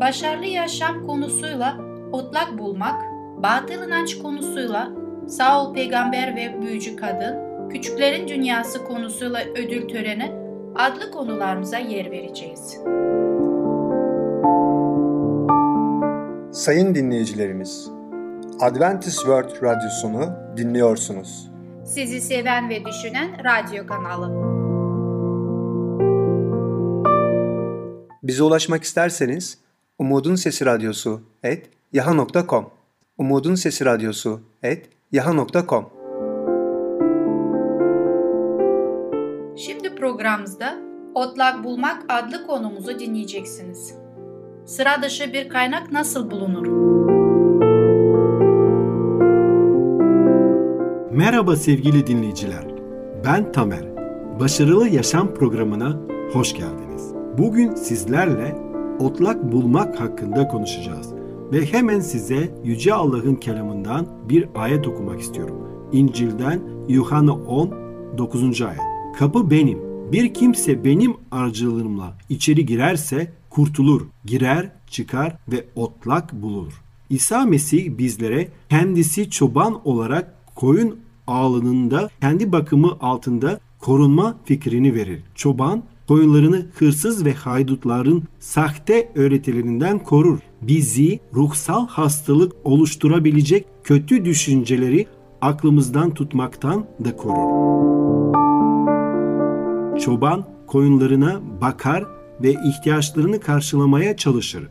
başarılı yaşam konusuyla otlak bulmak, batıl inanç konusuyla Saul peygamber ve büyücü kadın, küçüklerin dünyası konusuyla ödül töreni adlı konularımıza yer vereceğiz. Sayın dinleyicilerimiz, Adventist World Radyosunu dinliyorsunuz. Sizi seven ve düşünen radyo kanalı. Bize ulaşmak isterseniz Umutun Sesi Radyosu et yaha.com Umutun Sesi Radyosu et yaha.com Şimdi programımızda Otlak Bulmak adlı konumuzu dinleyeceksiniz. Sıra dışı bir kaynak nasıl bulunur? Merhaba sevgili dinleyiciler. Ben Tamer. Başarılı Yaşam programına hoş geldiniz. Bugün sizlerle otlak bulmak hakkında konuşacağız. Ve hemen size Yüce Allah'ın kelamından bir ayet okumak istiyorum. İncil'den Yuhanna 10, 9. ayet. Kapı benim. Bir kimse benim aracılığımla içeri girerse kurtulur, girer, çıkar ve otlak bulur. İsa Mesih bizlere kendisi çoban olarak koyun ağlınında kendi bakımı altında korunma fikrini verir. Çoban koyunlarını hırsız ve haydutların sahte öğretilerinden korur. Bizi ruhsal hastalık oluşturabilecek kötü düşünceleri aklımızdan tutmaktan da korur. Çoban koyunlarına bakar ve ihtiyaçlarını karşılamaya çalışır.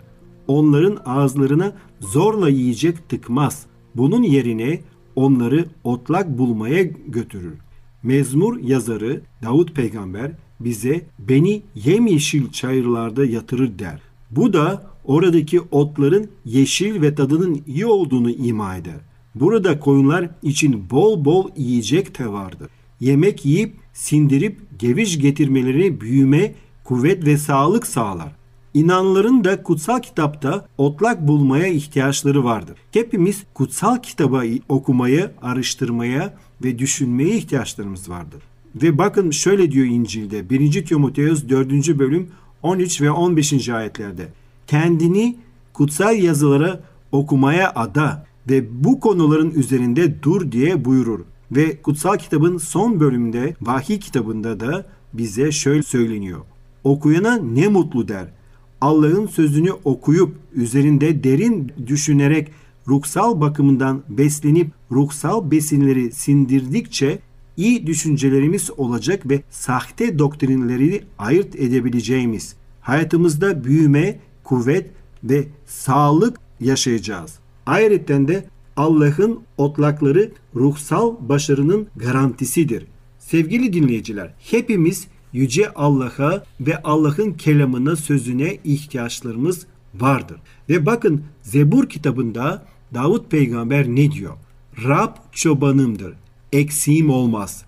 Onların ağızlarına zorla yiyecek tıkmaz. Bunun yerine onları otlak bulmaya götürür. Mezmur yazarı Davut peygamber bize beni yemyeşil çayırlarda yatırır der. Bu da oradaki otların yeşil ve tadının iyi olduğunu ima eder. Burada koyunlar için bol bol yiyecek de vardır. Yemek yiyip sindirip geviş getirmeleri büyüme, kuvvet ve sağlık sağlar. İnanların da kutsal kitapta otlak bulmaya ihtiyaçları vardır. Hepimiz kutsal kitabı okumaya, araştırmaya ve düşünmeye ihtiyaçlarımız vardır. Ve bakın şöyle diyor İncil'de 1. Timoteus 4. bölüm 13 ve 15. ayetlerde. Kendini kutsal yazılara okumaya ada ve bu konuların üzerinde dur diye buyurur. Ve kutsal kitabın son bölümünde vahiy kitabında da bize şöyle söyleniyor. Okuyana ne mutlu der. Allah'ın sözünü okuyup üzerinde derin düşünerek ruhsal bakımından beslenip ruhsal besinleri sindirdikçe iyi düşüncelerimiz olacak ve sahte doktrinleri ayırt edebileceğimiz, hayatımızda büyüme, kuvvet ve sağlık yaşayacağız. Ayrıca de Allah'ın otlakları ruhsal başarının garantisidir. Sevgili dinleyiciler, hepimiz yüce Allah'a ve Allah'ın kelamına, sözüne ihtiyaçlarımız vardır. Ve bakın Zebur kitabında Davut peygamber ne diyor? Rab çobanımdır eksiğim olmaz.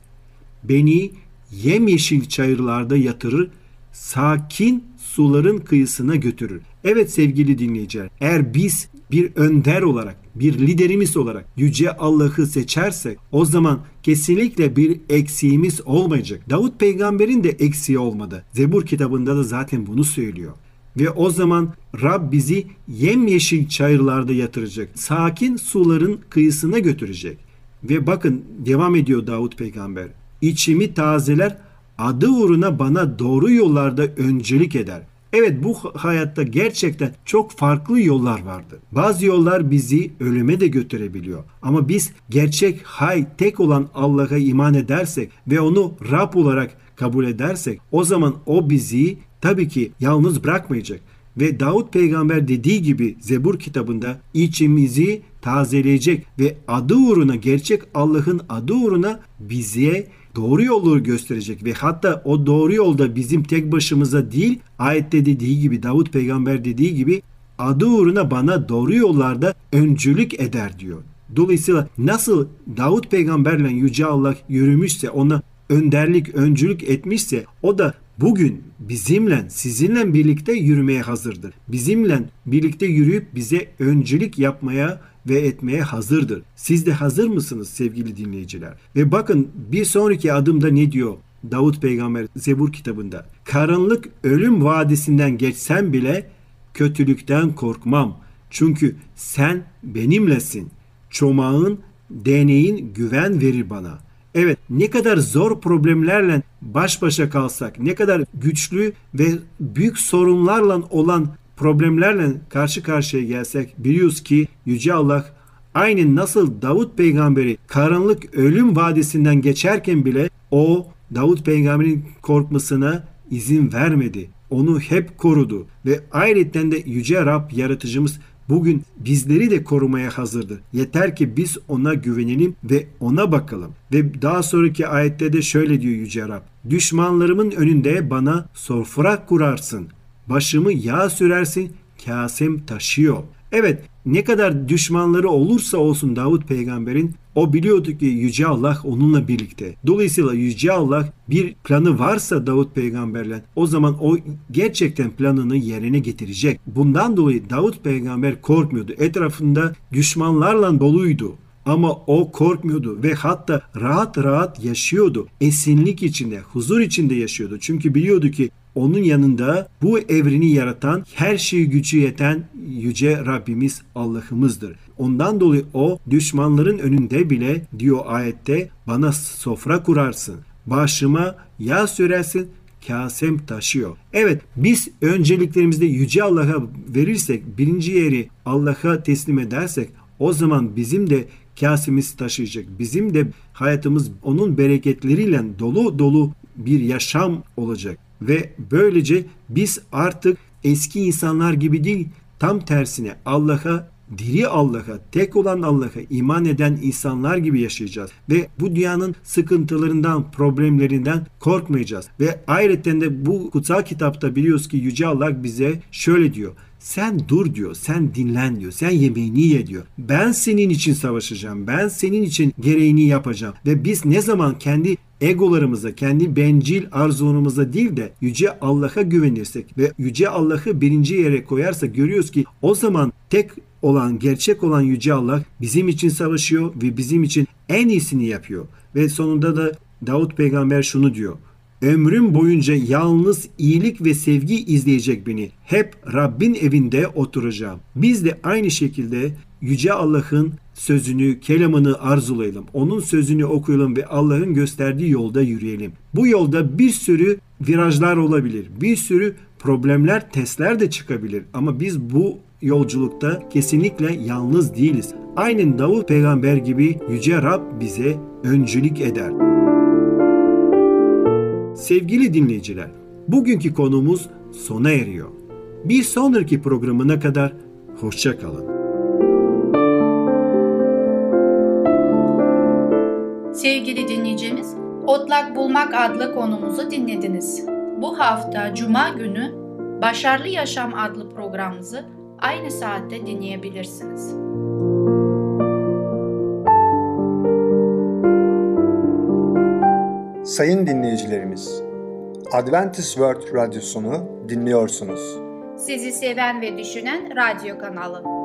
Beni yemyeşil çayırlarda yatırır, sakin suların kıyısına götürür. Evet sevgili dinleyiciler, eğer biz bir önder olarak, bir liderimiz olarak yüce Allah'ı seçersek o zaman kesinlikle bir eksiğimiz olmayacak. Davut peygamberin de eksiği olmadı. Zebur kitabında da zaten bunu söylüyor. Ve o zaman Rab bizi yemyeşil çayırlarda yatıracak. Sakin suların kıyısına götürecek. Ve bakın devam ediyor Davut peygamber. İçimi tazeler adı uğruna bana doğru yollarda öncelik eder. Evet bu hayatta gerçekten çok farklı yollar vardır. Bazı yollar bizi ölüme de götürebiliyor. Ama biz gerçek hay tek olan Allah'a iman edersek ve onu Rab olarak kabul edersek o zaman o bizi tabii ki yalnız bırakmayacak. Ve Davut peygamber dediği gibi Zebur kitabında içimizi tazeleyecek ve adı uğruna gerçek Allah'ın adı uğruna bize doğru yolu gösterecek ve hatta o doğru yolda bizim tek başımıza değil ayette dediği gibi Davut peygamber dediği gibi adı uğruna bana doğru yollarda öncülük eder diyor. Dolayısıyla nasıl Davut peygamberle Yüce Allah yürümüşse ona önderlik, öncülük etmişse o da bugün bizimle, sizinle birlikte yürümeye hazırdır. Bizimle birlikte yürüyüp bize öncülük yapmaya ve etmeye hazırdır. Siz de hazır mısınız sevgili dinleyiciler? Ve bakın bir sonraki adımda ne diyor Davut peygamber Zebur kitabında? Karanlık ölüm vadisinden geçsem bile kötülükten korkmam. Çünkü sen benimlesin. Çomağın, deneyin güven verir bana. Evet ne kadar zor problemlerle baş başa kalsak, ne kadar güçlü ve büyük sorunlarla olan problemlerle karşı karşıya gelsek biliyoruz ki Yüce Allah aynen nasıl Davut peygamberi karanlık ölüm vadisinden geçerken bile o Davut peygamberin korkmasına izin vermedi. Onu hep korudu ve ayrıca de Yüce Rab yaratıcımız bugün bizleri de korumaya hazırdır. Yeter ki biz ona güvenelim ve ona bakalım. Ve daha sonraki ayette de şöyle diyor Yüce Rab. Düşmanlarımın önünde bana sofra kurarsın. Başımı yağ sürersin, kasem taşıyor. Evet ne kadar düşmanları olursa olsun Davut peygamberin o biliyordu ki Yüce Allah onunla birlikte. Dolayısıyla Yüce Allah bir planı varsa Davut peygamberle o zaman o gerçekten planını yerine getirecek. Bundan dolayı Davut peygamber korkmuyordu. Etrafında düşmanlarla doluydu. Ama o korkmuyordu ve hatta rahat rahat yaşıyordu. Esinlik içinde, huzur içinde yaşıyordu. Çünkü biliyordu ki onun yanında bu evreni yaratan, her şeyi gücü yeten yüce Rabbimiz Allah'ımızdır. Ondan dolayı o düşmanların önünde bile diyor ayette bana sofra kurarsın. Başıma yağ sürersin kasem taşıyor. Evet biz önceliklerimizde Yüce Allah'a verirsek birinci yeri Allah'a teslim edersek o zaman bizim de kasemiz taşıyacak. Bizim de hayatımız onun bereketleriyle dolu dolu bir yaşam olacak. Ve böylece biz artık eski insanlar gibi değil tam tersine Allah'a diri Allah'a, tek olan Allah'a iman eden insanlar gibi yaşayacağız. Ve bu dünyanın sıkıntılarından, problemlerinden korkmayacağız. Ve ayrıca de bu kutsal kitapta biliyoruz ki Yüce Allah bize şöyle diyor. Sen dur diyor, sen dinlen diyor, sen yemeğini ye diyor. Ben senin için savaşacağım, ben senin için gereğini yapacağım. Ve biz ne zaman kendi egolarımıza, kendi bencil arzularımıza değil de Yüce Allah'a güvenirsek ve Yüce Allah'ı birinci yere koyarsak görüyoruz ki o zaman tek olan, gerçek olan Yüce Allah bizim için savaşıyor ve bizim için en iyisini yapıyor. Ve sonunda da Davut peygamber şunu diyor. Ömrüm boyunca yalnız iyilik ve sevgi izleyecek beni. Hep Rabbin evinde oturacağım. Biz de aynı şekilde Yüce Allah'ın sözünü, kelamını arzulayalım. Onun sözünü okuyalım ve Allah'ın gösterdiği yolda yürüyelim. Bu yolda bir sürü virajlar olabilir. Bir sürü problemler, testler de çıkabilir. Ama biz bu yolculukta kesinlikle yalnız değiliz. Aynen Davut peygamber gibi Yüce Rab bize öncülük eder. Sevgili dinleyiciler, bugünkü konumuz sona eriyor. Bir sonraki programına kadar hoşça Sevgili dinleyicimiz, Otlak Bulmak adlı konumuzu dinlediniz. Bu hafta Cuma günü Başarılı Yaşam adlı programımızı aynı saatte dinleyebilirsiniz. Sayın dinleyicilerimiz, Adventist World Radyosunu dinliyorsunuz. Sizi seven ve düşünen radyo kanalı.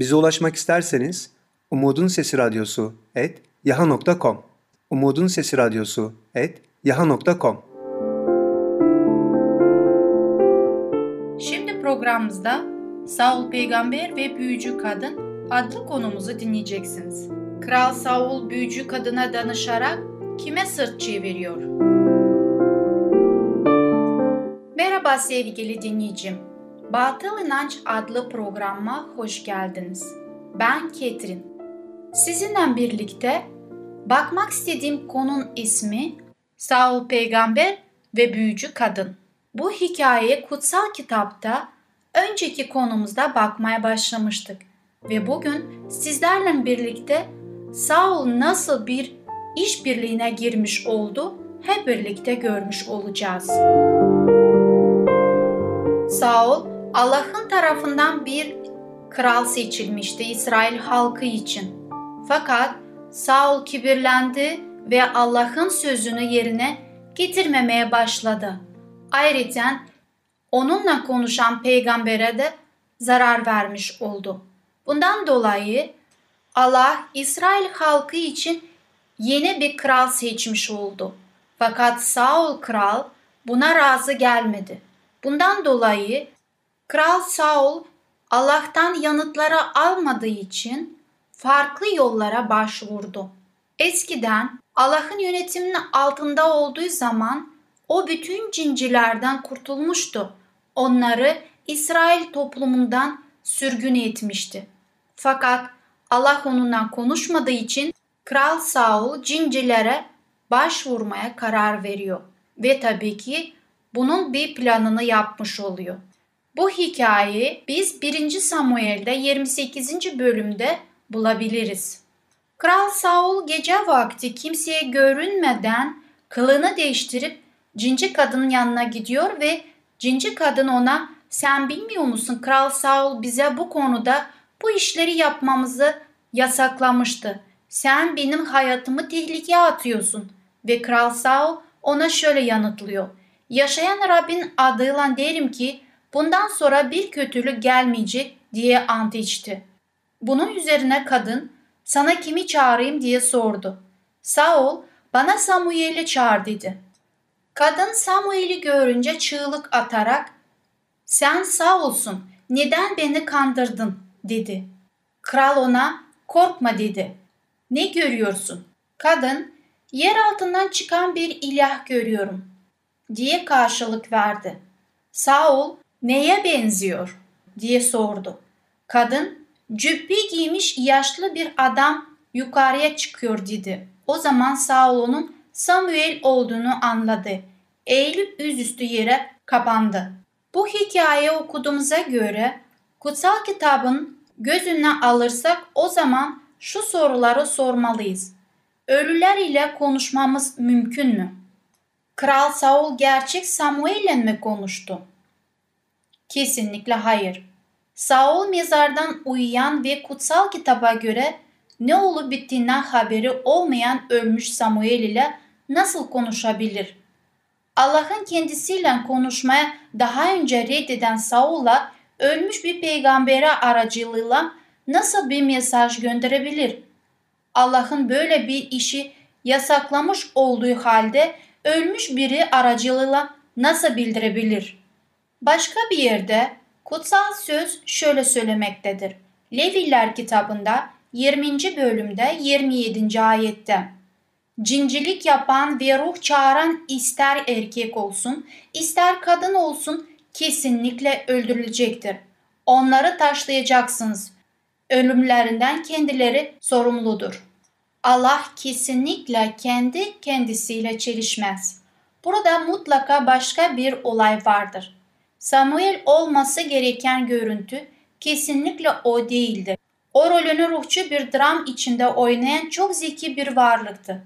Bize ulaşmak isterseniz Umutun Sesi Radyosu et yaha.com Umutun Sesi Radyosu et yaha.com Şimdi programımızda Saul Peygamber ve Büyücü Kadın adlı konumuzu dinleyeceksiniz. Kral Saul büyücü kadına danışarak kime sırt çeviriyor? Merhaba sevgili dinleyicim. Batıl İnanç adlı programa hoş geldiniz. Ben Ketrin. Sizinle birlikte bakmak istediğim konun ismi Saul Peygamber ve Büyücü Kadın. Bu hikayeye kutsal kitapta önceki konumuzda bakmaya başlamıştık ve bugün sizlerle birlikte Saul nasıl bir işbirliğine girmiş oldu hep birlikte görmüş olacağız. Saul Allah'ın tarafından bir kral seçilmişti İsrail halkı için. Fakat Saul kibirlendi ve Allah'ın sözünü yerine getirmemeye başladı. Ayrıca onunla konuşan peygambere de zarar vermiş oldu. Bundan dolayı Allah İsrail halkı için yeni bir kral seçmiş oldu. Fakat Saul kral buna razı gelmedi. Bundan dolayı Kral Saul Allah'tan yanıtları almadığı için farklı yollara başvurdu. Eskiden Allah'ın yönetiminin altında olduğu zaman o bütün cincilerden kurtulmuştu. Onları İsrail toplumundan sürgün etmişti. Fakat Allah onunla konuşmadığı için Kral Saul cincilere başvurmaya karar veriyor ve tabii ki bunun bir planını yapmış oluyor. Bu hikayeyi biz 1. Samuel'de 28. bölümde bulabiliriz. Kral Saul gece vakti kimseye görünmeden kılını değiştirip cinci kadının yanına gidiyor ve cinci kadın ona sen bilmiyor musun Kral Saul bize bu konuda bu işleri yapmamızı yasaklamıştı. Sen benim hayatımı tehlikeye atıyorsun. Ve Kral Saul ona şöyle yanıtlıyor. Yaşayan Rabbin adıyla derim ki bundan sonra bir kötülük gelmeyecek diye ant içti. Bunun üzerine kadın sana kimi çağırayım diye sordu. Saul bana Samuel'i çağır dedi. Kadın Samuel'i görünce çığlık atarak sen Saul'sun neden beni kandırdın dedi. Kral ona korkma dedi. Ne görüyorsun? Kadın yer altından çıkan bir ilah görüyorum diye karşılık verdi. Saul neye benziyor diye sordu. Kadın cübbe giymiş yaşlı bir adam yukarıya çıkıyor dedi. O zaman Saul onun Samuel olduğunu anladı. Eğilip yüzüstü yere kapandı. Bu hikaye okuduğumuza göre kutsal kitabın gözüne alırsak o zaman şu soruları sormalıyız. Ölüler ile konuşmamız mümkün mü? Kral Saul gerçek Samuel'le mi konuştu? Kesinlikle hayır. Saul mezardan uyuyan ve kutsal kitaba göre ne olup bittiğinden haberi olmayan ölmüş Samuel ile nasıl konuşabilir? Allah'ın kendisiyle konuşmaya daha önce reddeden Saul'a ölmüş bir peygambere aracılığıyla nasıl bir mesaj gönderebilir? Allah'ın böyle bir işi yasaklamış olduğu halde ölmüş biri aracılığıyla nasıl bildirebilir? Başka bir yerde kutsal söz şöyle söylemektedir. Leviller kitabında 20. bölümde 27. ayette Cincilik yapan ve ruh çağıran ister erkek olsun, ister kadın olsun kesinlikle öldürülecektir. Onları taşlayacaksınız. Ölümlerinden kendileri sorumludur. Allah kesinlikle kendi kendisiyle çelişmez. Burada mutlaka başka bir olay vardır. Samuel olması gereken görüntü kesinlikle o değildir. O rolünü ruhçu bir dram içinde oynayan çok zeki bir varlıktı.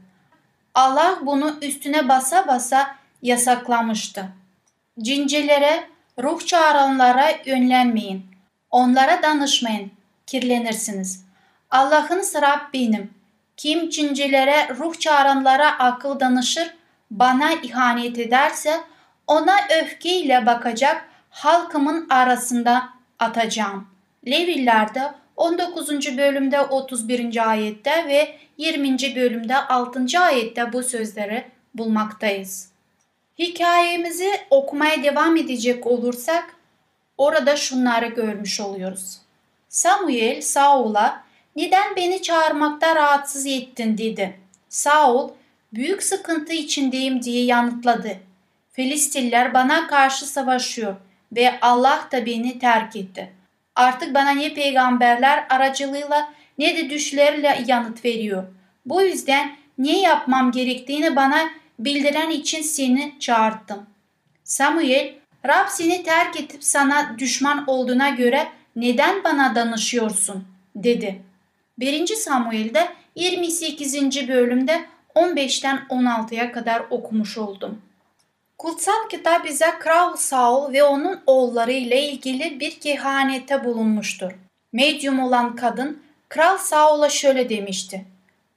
Allah bunu üstüne basa basa yasaklamıştı. Cincilere, ruh çağıranlara yönlenmeyin. Onlara danışmayın, kirlenirsiniz. Allah'ın Rab benim. Kim cincilere, ruh çağıranlara akıl danışır, bana ihanet ederse ona öfkeyle bakacak halkımın arasında atacağım. Levillerde 19. bölümde 31. ayette ve 20. bölümde 6. ayette bu sözleri bulmaktayız. Hikayemizi okumaya devam edecek olursak orada şunları görmüş oluyoruz. Samuel Saul'a neden beni çağırmakta rahatsız ettin dedi. Saul büyük sıkıntı içindeyim diye yanıtladı. Filistiller bana karşı savaşıyor ve Allah da beni terk etti. Artık bana ne peygamberler aracılığıyla ne de düşlerle yanıt veriyor. Bu yüzden ne yapmam gerektiğini bana bildiren için seni çağırttım. Samuel, Rab seni terk edip sana düşman olduğuna göre neden bana danışıyorsun? dedi. 1. Samuel'de 28. bölümde 15'ten 16'ya kadar okumuş oldum. Kutsal kitap bize Kral Saul ve onun oğulları ile ilgili bir kehanette bulunmuştur. Medyum olan kadın Kral Saul'a şöyle demişti.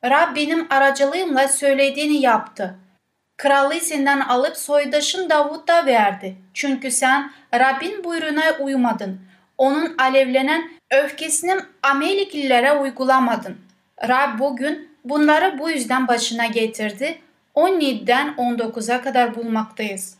Rab benim aracılığımla söylediğini yaptı. Kralı senden alıp soydaşın Davut'a verdi. Çünkü sen Rabbin buyruğuna uymadın. Onun alevlenen öfkesini Ameliklilere uygulamadın. Rab bugün bunları bu yüzden başına getirdi 17'den 19'a kadar bulmaktayız.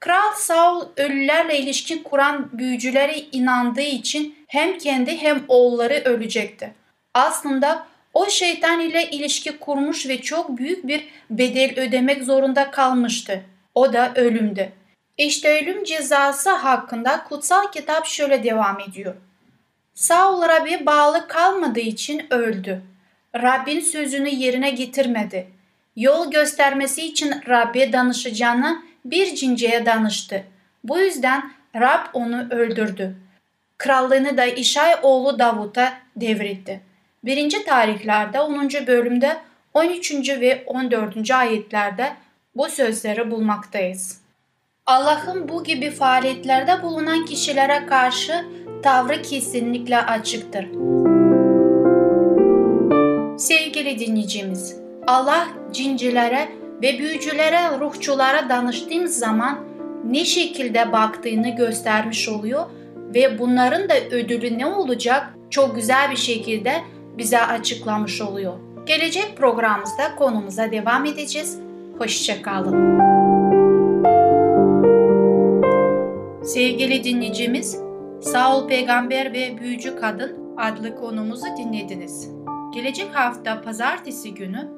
Kral Saul ölülerle ilişki kuran büyücülere inandığı için hem kendi hem oğulları ölecekti. Aslında o şeytan ile ilişki kurmuş ve çok büyük bir bedel ödemek zorunda kalmıştı. O da ölümdü. İşte ölüm cezası hakkında kutsal kitap şöyle devam ediyor. Saul Rab'be bağlı kalmadığı için öldü. Rabbin sözünü yerine getirmedi yol göstermesi için Rab'be danışacağını bir cinceye danıştı. Bu yüzden Rab onu öldürdü. Krallığını da İşay oğlu Davut'a devretti. Birinci tarihlerde 10. bölümde 13. ve 14. ayetlerde bu sözleri bulmaktayız. Allah'ın bu gibi faaliyetlerde bulunan kişilere karşı tavrı kesinlikle açıktır. Sevgili dinleyicimiz, Allah cincilere ve büyücülere, ruhçulara danıştığın zaman ne şekilde baktığını göstermiş oluyor ve bunların da ödülü ne olacak çok güzel bir şekilde bize açıklamış oluyor. Gelecek programımızda konumuza devam edeceğiz. Hoşçakalın. Sevgili dinleyicimiz, Saul Peygamber ve Büyücü Kadın adlı konumuzu dinlediniz. Gelecek hafta pazartesi günü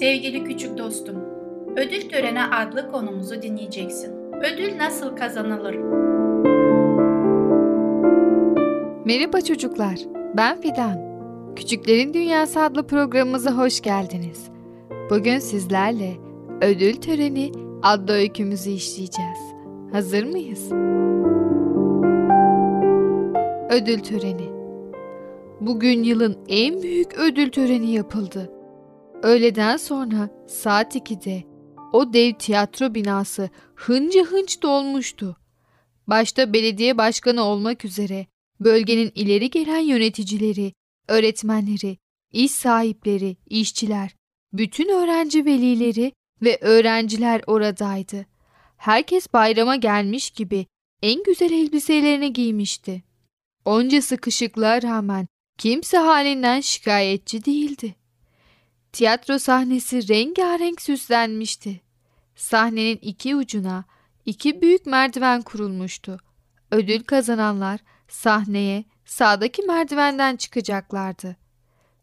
Sevgili küçük dostum, ödül töreni adlı konumuzu dinleyeceksin. Ödül nasıl kazanılır? Merhaba çocuklar, ben Fidan. Küçüklerin Dünyası adlı programımıza hoş geldiniz. Bugün sizlerle ödül töreni adlı öykümüzü işleyeceğiz. Hazır mıyız? Ödül töreni Bugün yılın en büyük ödül töreni yapıldı. Öğleden sonra saat 2'de o dev tiyatro binası hınca hınç dolmuştu. Başta belediye başkanı olmak üzere bölgenin ileri gelen yöneticileri, öğretmenleri, iş sahipleri, işçiler, bütün öğrenci velileri ve öğrenciler oradaydı. Herkes bayrama gelmiş gibi en güzel elbiselerini giymişti. Onca sıkışıklığa rağmen kimse halinden şikayetçi değildi. Tiyatro sahnesi rengarenk süslenmişti. Sahnenin iki ucuna iki büyük merdiven kurulmuştu. Ödül kazananlar sahneye sağdaki merdivenden çıkacaklardı.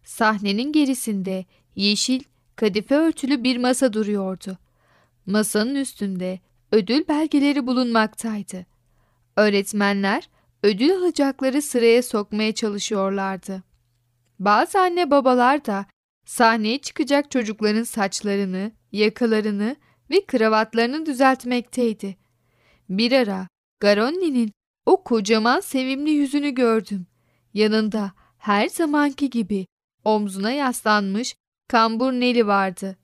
Sahnenin gerisinde yeşil kadife örtülü bir masa duruyordu. Masanın üstünde ödül belgeleri bulunmaktaydı. Öğretmenler ödül alacakları sıraya sokmaya çalışıyorlardı. Bazı anne babalar da sahneye çıkacak çocukların saçlarını, yakalarını ve kravatlarını düzeltmekteydi. Bir ara Garoni'nin o kocaman sevimli yüzünü gördüm. Yanında her zamanki gibi omzuna yaslanmış kambur Neli vardı.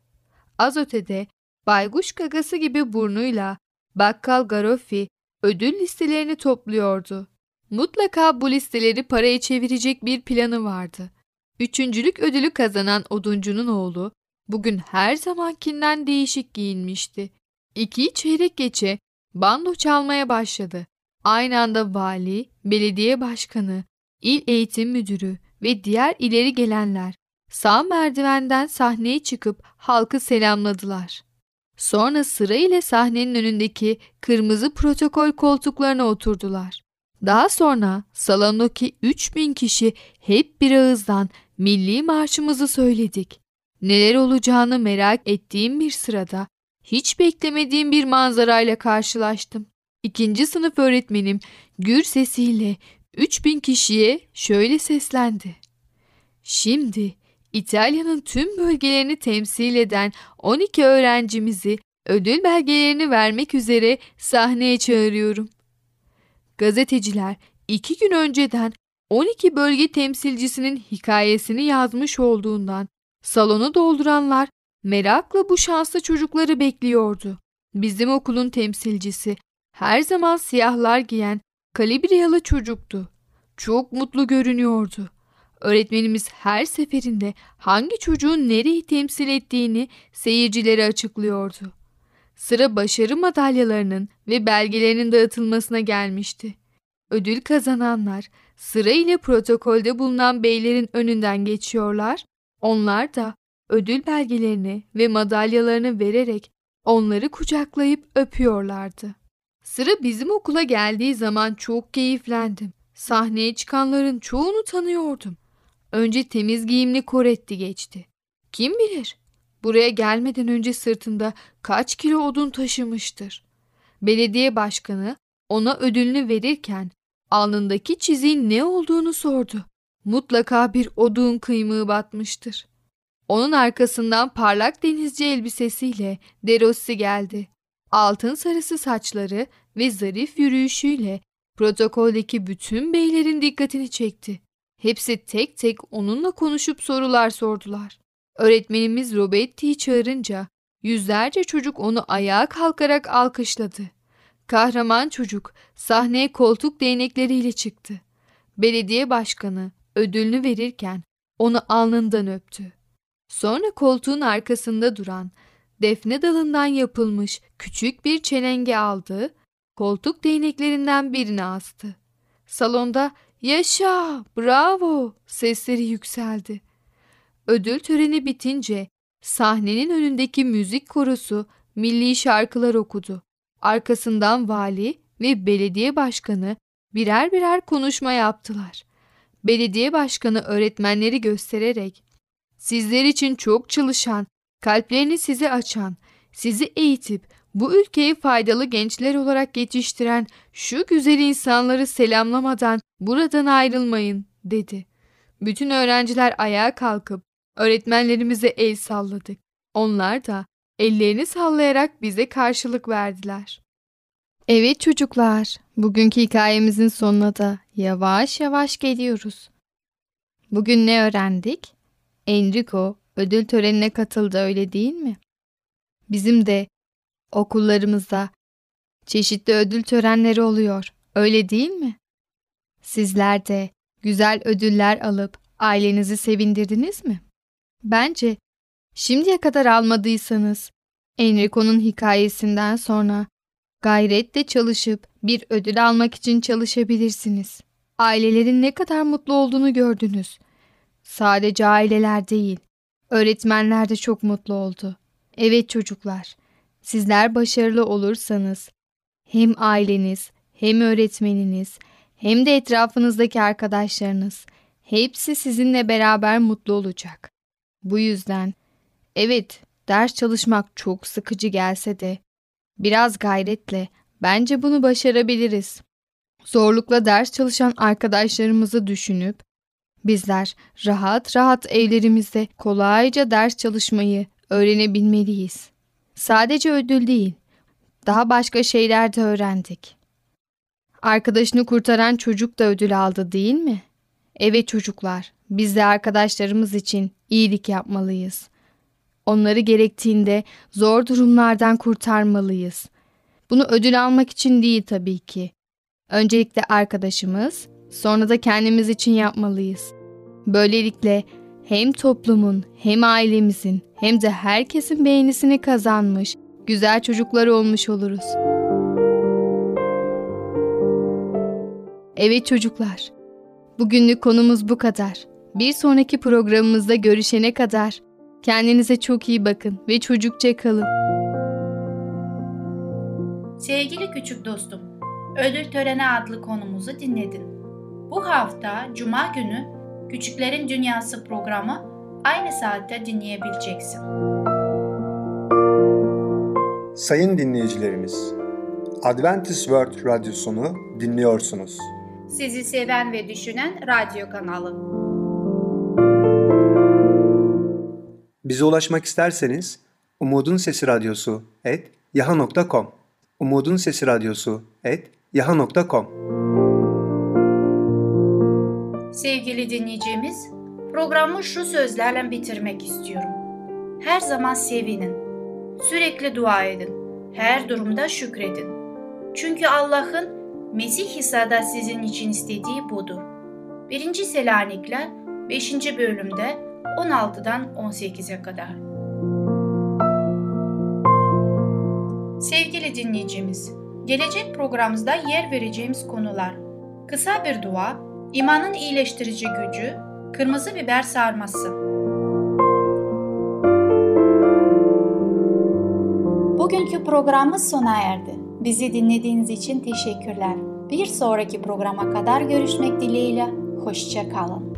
Az ötede bayguş gagası gibi burnuyla bakkal Garofi ödül listelerini topluyordu. Mutlaka bu listeleri paraya çevirecek bir planı vardı. Üçüncülük ödülü kazanan oduncunun oğlu bugün her zamankinden değişik giyinmişti. İki çeyrek geçe bando çalmaya başladı. Aynı anda vali, belediye başkanı, il eğitim müdürü ve diğer ileri gelenler sağ merdivenden sahneye çıkıp halkı selamladılar. Sonra sıra ile sahnenin önündeki kırmızı protokol koltuklarına oturdular. Daha sonra salondaki 3000 kişi hep bir ağızdan milli marşımızı söyledik. neler olacağını merak ettiğim bir sırada hiç beklemediğim bir manzarayla karşılaştım. İkinci sınıf öğretmenim gür sesiyle 3000 kişiye şöyle seslendi. Şimdi İtalya'nın tüm bölgelerini temsil eden 12 öğrencimizi ödül belgelerini vermek üzere sahneye çağırıyorum. Gazeteciler iki gün önceden 12 bölge temsilcisinin hikayesini yazmış olduğundan salonu dolduranlar merakla bu şanslı çocukları bekliyordu. Bizim okulun temsilcisi her zaman siyahlar giyen kalibriyalı çocuktu. Çok mutlu görünüyordu. Öğretmenimiz her seferinde hangi çocuğun nereyi temsil ettiğini seyircilere açıklıyordu. Sıra başarı madalyalarının ve belgelerinin dağıtılmasına gelmişti. Ödül kazananlar sıra ile protokolde bulunan beylerin önünden geçiyorlar. Onlar da ödül belgelerini ve madalyalarını vererek onları kucaklayıp öpüyorlardı. Sıra bizim okula geldiği zaman çok keyiflendim. Sahneye çıkanların çoğunu tanıyordum. Önce temiz giyimli Koretti geçti. Kim bilir buraya gelmeden önce sırtında kaç kilo odun taşımıştır. Belediye başkanı ona ödülünü verirken alnındaki çiziğin ne olduğunu sordu. Mutlaka bir odun kıymığı batmıştır. Onun arkasından parlak denizci elbisesiyle Derossi geldi. Altın sarısı saçları ve zarif yürüyüşüyle protokoldeki bütün beylerin dikkatini çekti. Hepsi tek tek onunla konuşup sorular sordular. Öğretmenimiz Robetti'yi çağırınca yüzlerce çocuk onu ayağa kalkarak alkışladı. Kahraman çocuk sahneye koltuk değnekleriyle çıktı. Belediye başkanı ödülünü verirken onu alnından öptü. Sonra koltuğun arkasında duran defne dalından yapılmış küçük bir çelenge aldı, koltuk değneklerinden birini astı. Salonda yaşa, bravo sesleri yükseldi. Ödül töreni bitince sahnenin önündeki müzik korosu milli şarkılar okudu. Arkasından vali ve belediye başkanı birer birer konuşma yaptılar. Belediye başkanı öğretmenleri göstererek sizler için çok çalışan, kalplerini size açan, sizi eğitip bu ülkeyi faydalı gençler olarak yetiştiren şu güzel insanları selamlamadan buradan ayrılmayın dedi. Bütün öğrenciler ayağa kalkıp öğretmenlerimize el salladık. Onlar da ellerini sallayarak bize karşılık verdiler. Evet çocuklar, bugünkü hikayemizin sonuna da yavaş yavaş geliyoruz. Bugün ne öğrendik? Enrico ödül törenine katıldı öyle değil mi? Bizim de okullarımızda çeşitli ödül törenleri oluyor. Öyle değil mi? Sizler de güzel ödüller alıp ailenizi sevindirdiniz mi? Bence şimdiye kadar almadıysanız Enrico'nun hikayesinden sonra gayretle çalışıp bir ödül almak için çalışabilirsiniz. Ailelerin ne kadar mutlu olduğunu gördünüz. Sadece aileler değil, öğretmenler de çok mutlu oldu. Evet çocuklar, sizler başarılı olursanız hem aileniz, hem öğretmeniniz, hem de etrafınızdaki arkadaşlarınız hepsi sizinle beraber mutlu olacak. Bu yüzden evet ders çalışmak çok sıkıcı gelse de biraz gayretle bence bunu başarabiliriz. Zorlukla ders çalışan arkadaşlarımızı düşünüp bizler rahat rahat evlerimizde kolayca ders çalışmayı öğrenebilmeliyiz. Sadece ödül değil, daha başka şeyler de öğrendik. Arkadaşını kurtaran çocuk da ödül aldı değil mi? Evet çocuklar, biz de arkadaşlarımız için iyilik yapmalıyız. Onları gerektiğinde zor durumlardan kurtarmalıyız. Bunu ödül almak için değil tabii ki. Öncelikle arkadaşımız, sonra da kendimiz için yapmalıyız. Böylelikle hem toplumun, hem ailemizin, hem de herkesin beğenisini kazanmış, güzel çocuklar olmuş oluruz. Evet çocuklar, bugünlük konumuz bu kadar. Bir sonraki programımızda görüşene kadar kendinize çok iyi bakın ve çocukça kalın. Sevgili küçük dostum, Ödül Töreni adlı konumuzu dinledin. Bu hafta Cuma günü Küçüklerin Dünyası programı aynı saatte dinleyebileceksin. Sayın dinleyicilerimiz, Adventist World Radyosunu dinliyorsunuz. Sizi seven ve düşünen radyo kanalı. Bize ulaşmak isterseniz Umutun Sesi Radyosu et yaha.com Umutun Sesi Radyosu et yaha.com Sevgili dinleyicimiz, programı şu sözlerle bitirmek istiyorum. Her zaman sevinin, sürekli dua edin, her durumda şükredin. Çünkü Allah'ın Mesih İsa'da sizin için istediği budur. 1. Selanikler 5. bölümde 16'dan 18'e kadar. Sevgili dinleyicimiz, gelecek programımızda yer vereceğimiz konular Kısa bir dua, imanın iyileştirici gücü, kırmızı biber sarması. Bugünkü programımız sona erdi. Bizi dinlediğiniz için teşekkürler. Bir sonraki programa kadar görüşmek dileğiyle. Hoşça kalın.